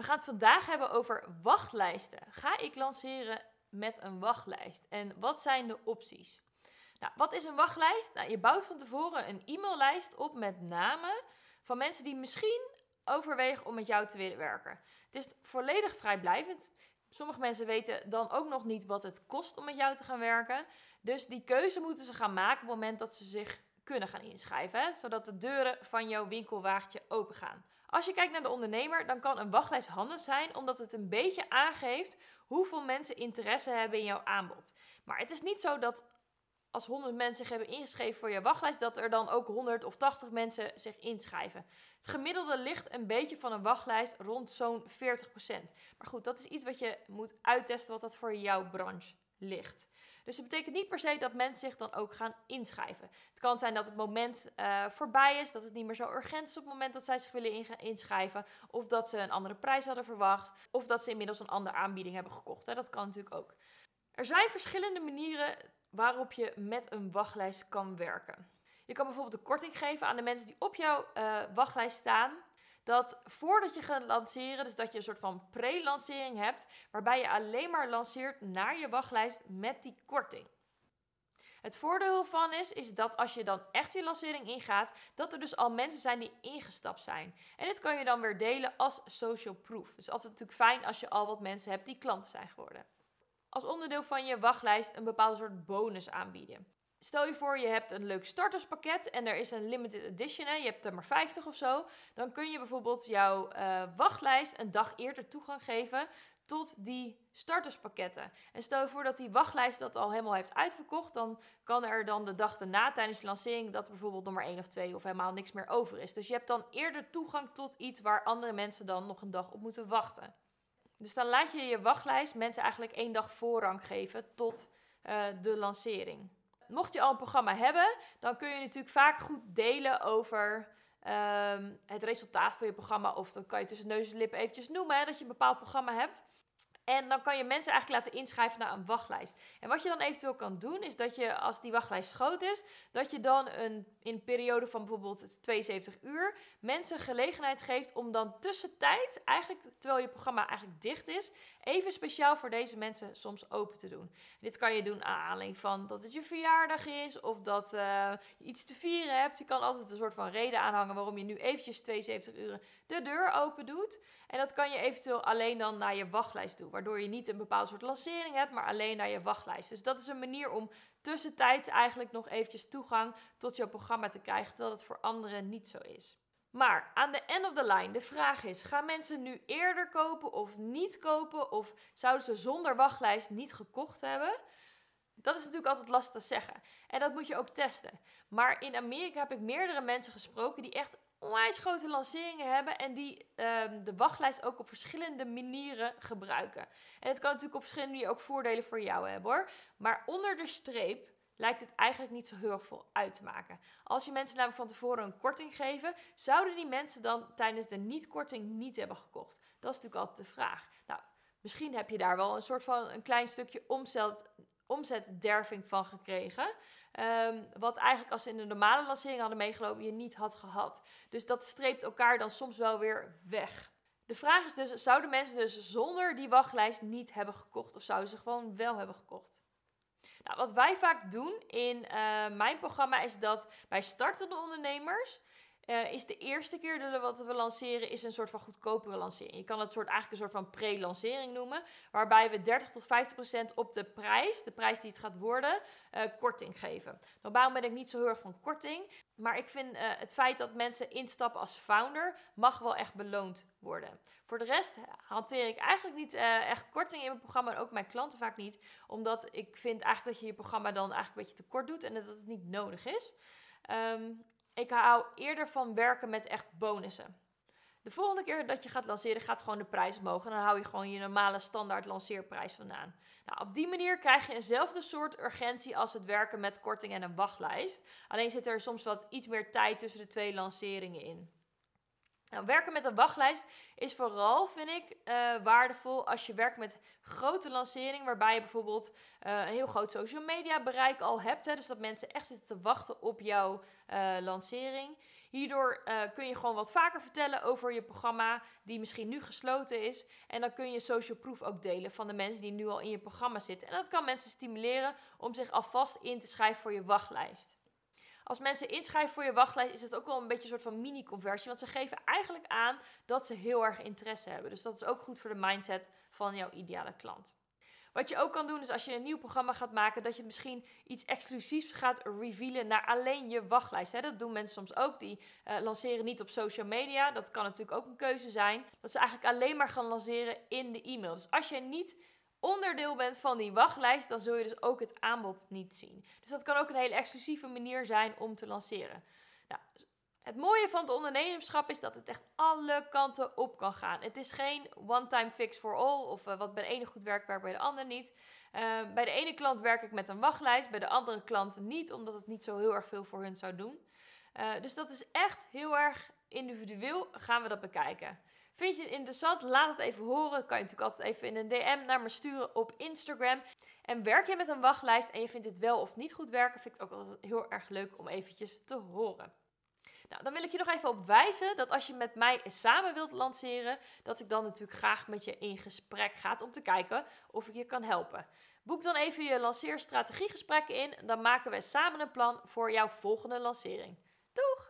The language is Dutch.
We gaan het vandaag hebben over wachtlijsten. Ga ik lanceren met een wachtlijst? En wat zijn de opties? Nou, wat is een wachtlijst? Nou, je bouwt van tevoren een e-maillijst op met namen van mensen die misschien overwegen om met jou te willen werken. Het is volledig vrijblijvend. Sommige mensen weten dan ook nog niet wat het kost om met jou te gaan werken. Dus die keuze moeten ze gaan maken op het moment dat ze zich kunnen gaan inschrijven. Hè? Zodat de deuren van jouw winkelwagentje open gaan. Als je kijkt naar de ondernemer, dan kan een wachtlijst handig zijn, omdat het een beetje aangeeft hoeveel mensen interesse hebben in jouw aanbod. Maar het is niet zo dat als 100 mensen zich hebben ingeschreven voor je wachtlijst, dat er dan ook 100 of 80 mensen zich inschrijven. Het gemiddelde ligt een beetje van een wachtlijst rond zo'n 40%. Maar goed, dat is iets wat je moet uittesten wat dat voor jouw branche ligt. Dus het betekent niet per se dat mensen zich dan ook gaan inschrijven. Het kan zijn dat het moment uh, voorbij is, dat het niet meer zo urgent is op het moment dat zij zich willen inschrijven. Of dat ze een andere prijs hadden verwacht. Of dat ze inmiddels een andere aanbieding hebben gekocht. Hè. Dat kan natuurlijk ook. Er zijn verschillende manieren waarop je met een wachtlijst kan werken. Je kan bijvoorbeeld een korting geven aan de mensen die op jouw uh, wachtlijst staan. Dat voordat je gaat lanceren, dus dat je een soort van pre-lancering hebt, waarbij je alleen maar lanceert naar je wachtlijst met die korting. Het voordeel van is, is dat als je dan echt je lancering ingaat, dat er dus al mensen zijn die ingestapt zijn. En dit kan je dan weer delen als social proof. Dus altijd natuurlijk fijn als je al wat mensen hebt die klanten zijn geworden als onderdeel van je wachtlijst een bepaalde soort bonus aanbieden. Stel je voor, je hebt een leuk starterspakket en er is een limited edition, hè, je hebt er maar 50 of zo. Dan kun je bijvoorbeeld jouw uh, wachtlijst een dag eerder toegang geven tot die starterspakketten. En stel je voor dat die wachtlijst dat al helemaal heeft uitverkocht, dan kan er dan de dag erna tijdens de lancering dat er bijvoorbeeld nog maar één of twee of helemaal niks meer over is. Dus je hebt dan eerder toegang tot iets waar andere mensen dan nog een dag op moeten wachten. Dus dan laat je je wachtlijst mensen eigenlijk één dag voorrang geven tot uh, de lancering. Mocht je al een programma hebben, dan kun je natuurlijk vaak goed delen over um, het resultaat van je programma. Of dan kan je tussen neus en lippen eventjes noemen dat je een bepaald programma hebt. En dan kan je mensen eigenlijk laten inschrijven naar een wachtlijst. En wat je dan eventueel kan doen, is dat je als die wachtlijst groot is, dat je dan een, in een periode van bijvoorbeeld 72 uur mensen gelegenheid geeft om dan tussentijd, eigenlijk terwijl je programma eigenlijk dicht is, even speciaal voor deze mensen soms open te doen. dit kan je doen aan aanleiding van dat het je verjaardag is of dat uh, je iets te vieren hebt. Je kan altijd een soort van reden aanhangen waarom je nu eventjes 72 uur de deur open doet. En dat kan je eventueel alleen dan naar je wachtlijst doen, waardoor je niet een bepaald soort lancering hebt, maar alleen naar je wachtlijst. Dus dat is een manier om tussentijds eigenlijk nog eventjes toegang tot jouw programma te krijgen, terwijl dat voor anderen niet zo is. Maar aan de end of the line, de vraag is: gaan mensen nu eerder kopen of niet kopen? Of zouden ze zonder wachtlijst niet gekocht hebben? Dat is natuurlijk altijd lastig te zeggen. En dat moet je ook testen. Maar in Amerika heb ik meerdere mensen gesproken die echt onwijs grote lanceringen hebben en die um, de wachtlijst ook op verschillende manieren gebruiken. En het kan natuurlijk op verschillende manieren ook voordelen voor jou hebben hoor. Maar onder de streep lijkt het eigenlijk niet zo heel erg veel uit te maken. Als je mensen namelijk van tevoren een korting geven, zouden die mensen dan tijdens de niet-korting niet hebben gekocht? Dat is natuurlijk altijd de vraag. Nou, misschien heb je daar wel een soort van een klein stukje omzet, omzetderving van gekregen. Um, wat eigenlijk als ze in de normale lancering hadden meegelopen, je niet had gehad. Dus dat streept elkaar dan soms wel weer weg. De vraag is dus, zouden mensen dus zonder die wachtlijst niet hebben gekocht? Of zouden ze gewoon wel hebben gekocht? Nou, wat wij vaak doen in uh, mijn programma is dat bij startende ondernemers uh, is de eerste keer dat we wat we lanceren is een soort van goedkopere lancering. Je kan het soort, eigenlijk een soort van pre-lancering noemen, waarbij we 30 tot 50 procent op de prijs, de prijs die het gaat worden, uh, korting geven. Normaal ben ik niet zo heel erg van korting, maar ik vind uh, het feit dat mensen instappen als founder mag wel echt beloond worden. Voor de rest hanteer ik eigenlijk niet echt korting in mijn programma en ook mijn klanten vaak niet, omdat ik vind eigenlijk dat je je programma dan eigenlijk een beetje te kort doet en dat het niet nodig is. Um, ik hou eerder van werken met echt bonussen. De volgende keer dat je gaat lanceren, gaat gewoon de prijs omhoog. En dan hou je gewoon je normale standaard lanceerprijs vandaan. Nou, op die manier krijg je eenzelfde soort urgentie als het werken met korting en een wachtlijst. Alleen zit er soms wat iets meer tijd tussen de twee lanceringen in. Nou, werken met een wachtlijst is vooral, vind ik, uh, waardevol als je werkt met grote lanceringen, waarbij je bijvoorbeeld uh, een heel groot social media bereik al hebt. Hè, dus dat mensen echt zitten te wachten op jouw uh, lancering. Hierdoor kun je gewoon wat vaker vertellen over je programma, die misschien nu gesloten is. En dan kun je social proof ook delen van de mensen die nu al in je programma zitten. En dat kan mensen stimuleren om zich alvast in te schrijven voor je wachtlijst. Als mensen inschrijven voor je wachtlijst, is het ook wel een beetje een soort van mini-conversie. Want ze geven eigenlijk aan dat ze heel erg interesse hebben. Dus dat is ook goed voor de mindset van jouw ideale klant. Wat je ook kan doen is als je een nieuw programma gaat maken, dat je misschien iets exclusiefs gaat revealen naar alleen je wachtlijst. Dat doen mensen soms ook. Die uh, lanceren niet op social media. Dat kan natuurlijk ook een keuze zijn. Dat ze eigenlijk alleen maar gaan lanceren in de e-mail. Dus als je niet onderdeel bent van die wachtlijst, dan zul je dus ook het aanbod niet zien. Dus dat kan ook een hele exclusieve manier zijn om te lanceren. Nou, het mooie van het ondernemerschap is dat het echt alle kanten op kan gaan. Het is geen one-time fix for all of uh, wat bij de ene goed werkt, werkt bij de ander niet. Uh, bij de ene klant werk ik met een wachtlijst, bij de andere klant niet, omdat het niet zo heel erg veel voor hun zou doen. Uh, dus dat is echt heel erg individueel, gaan we dat bekijken. Vind je het interessant? Laat het even horen. Kan je natuurlijk altijd even in een DM naar me sturen op Instagram. En werk je met een wachtlijst en je vindt het wel of niet goed werken, vind ik het ook altijd heel erg leuk om eventjes te horen. Nou, dan wil ik je nog even op wijzen dat als je met mij samen wilt lanceren, dat ik dan natuurlijk graag met je in gesprek ga om te kijken of ik je kan helpen. Boek dan even je lanceerstrategiegesprekken in, dan maken we samen een plan voor jouw volgende lancering. Doeg!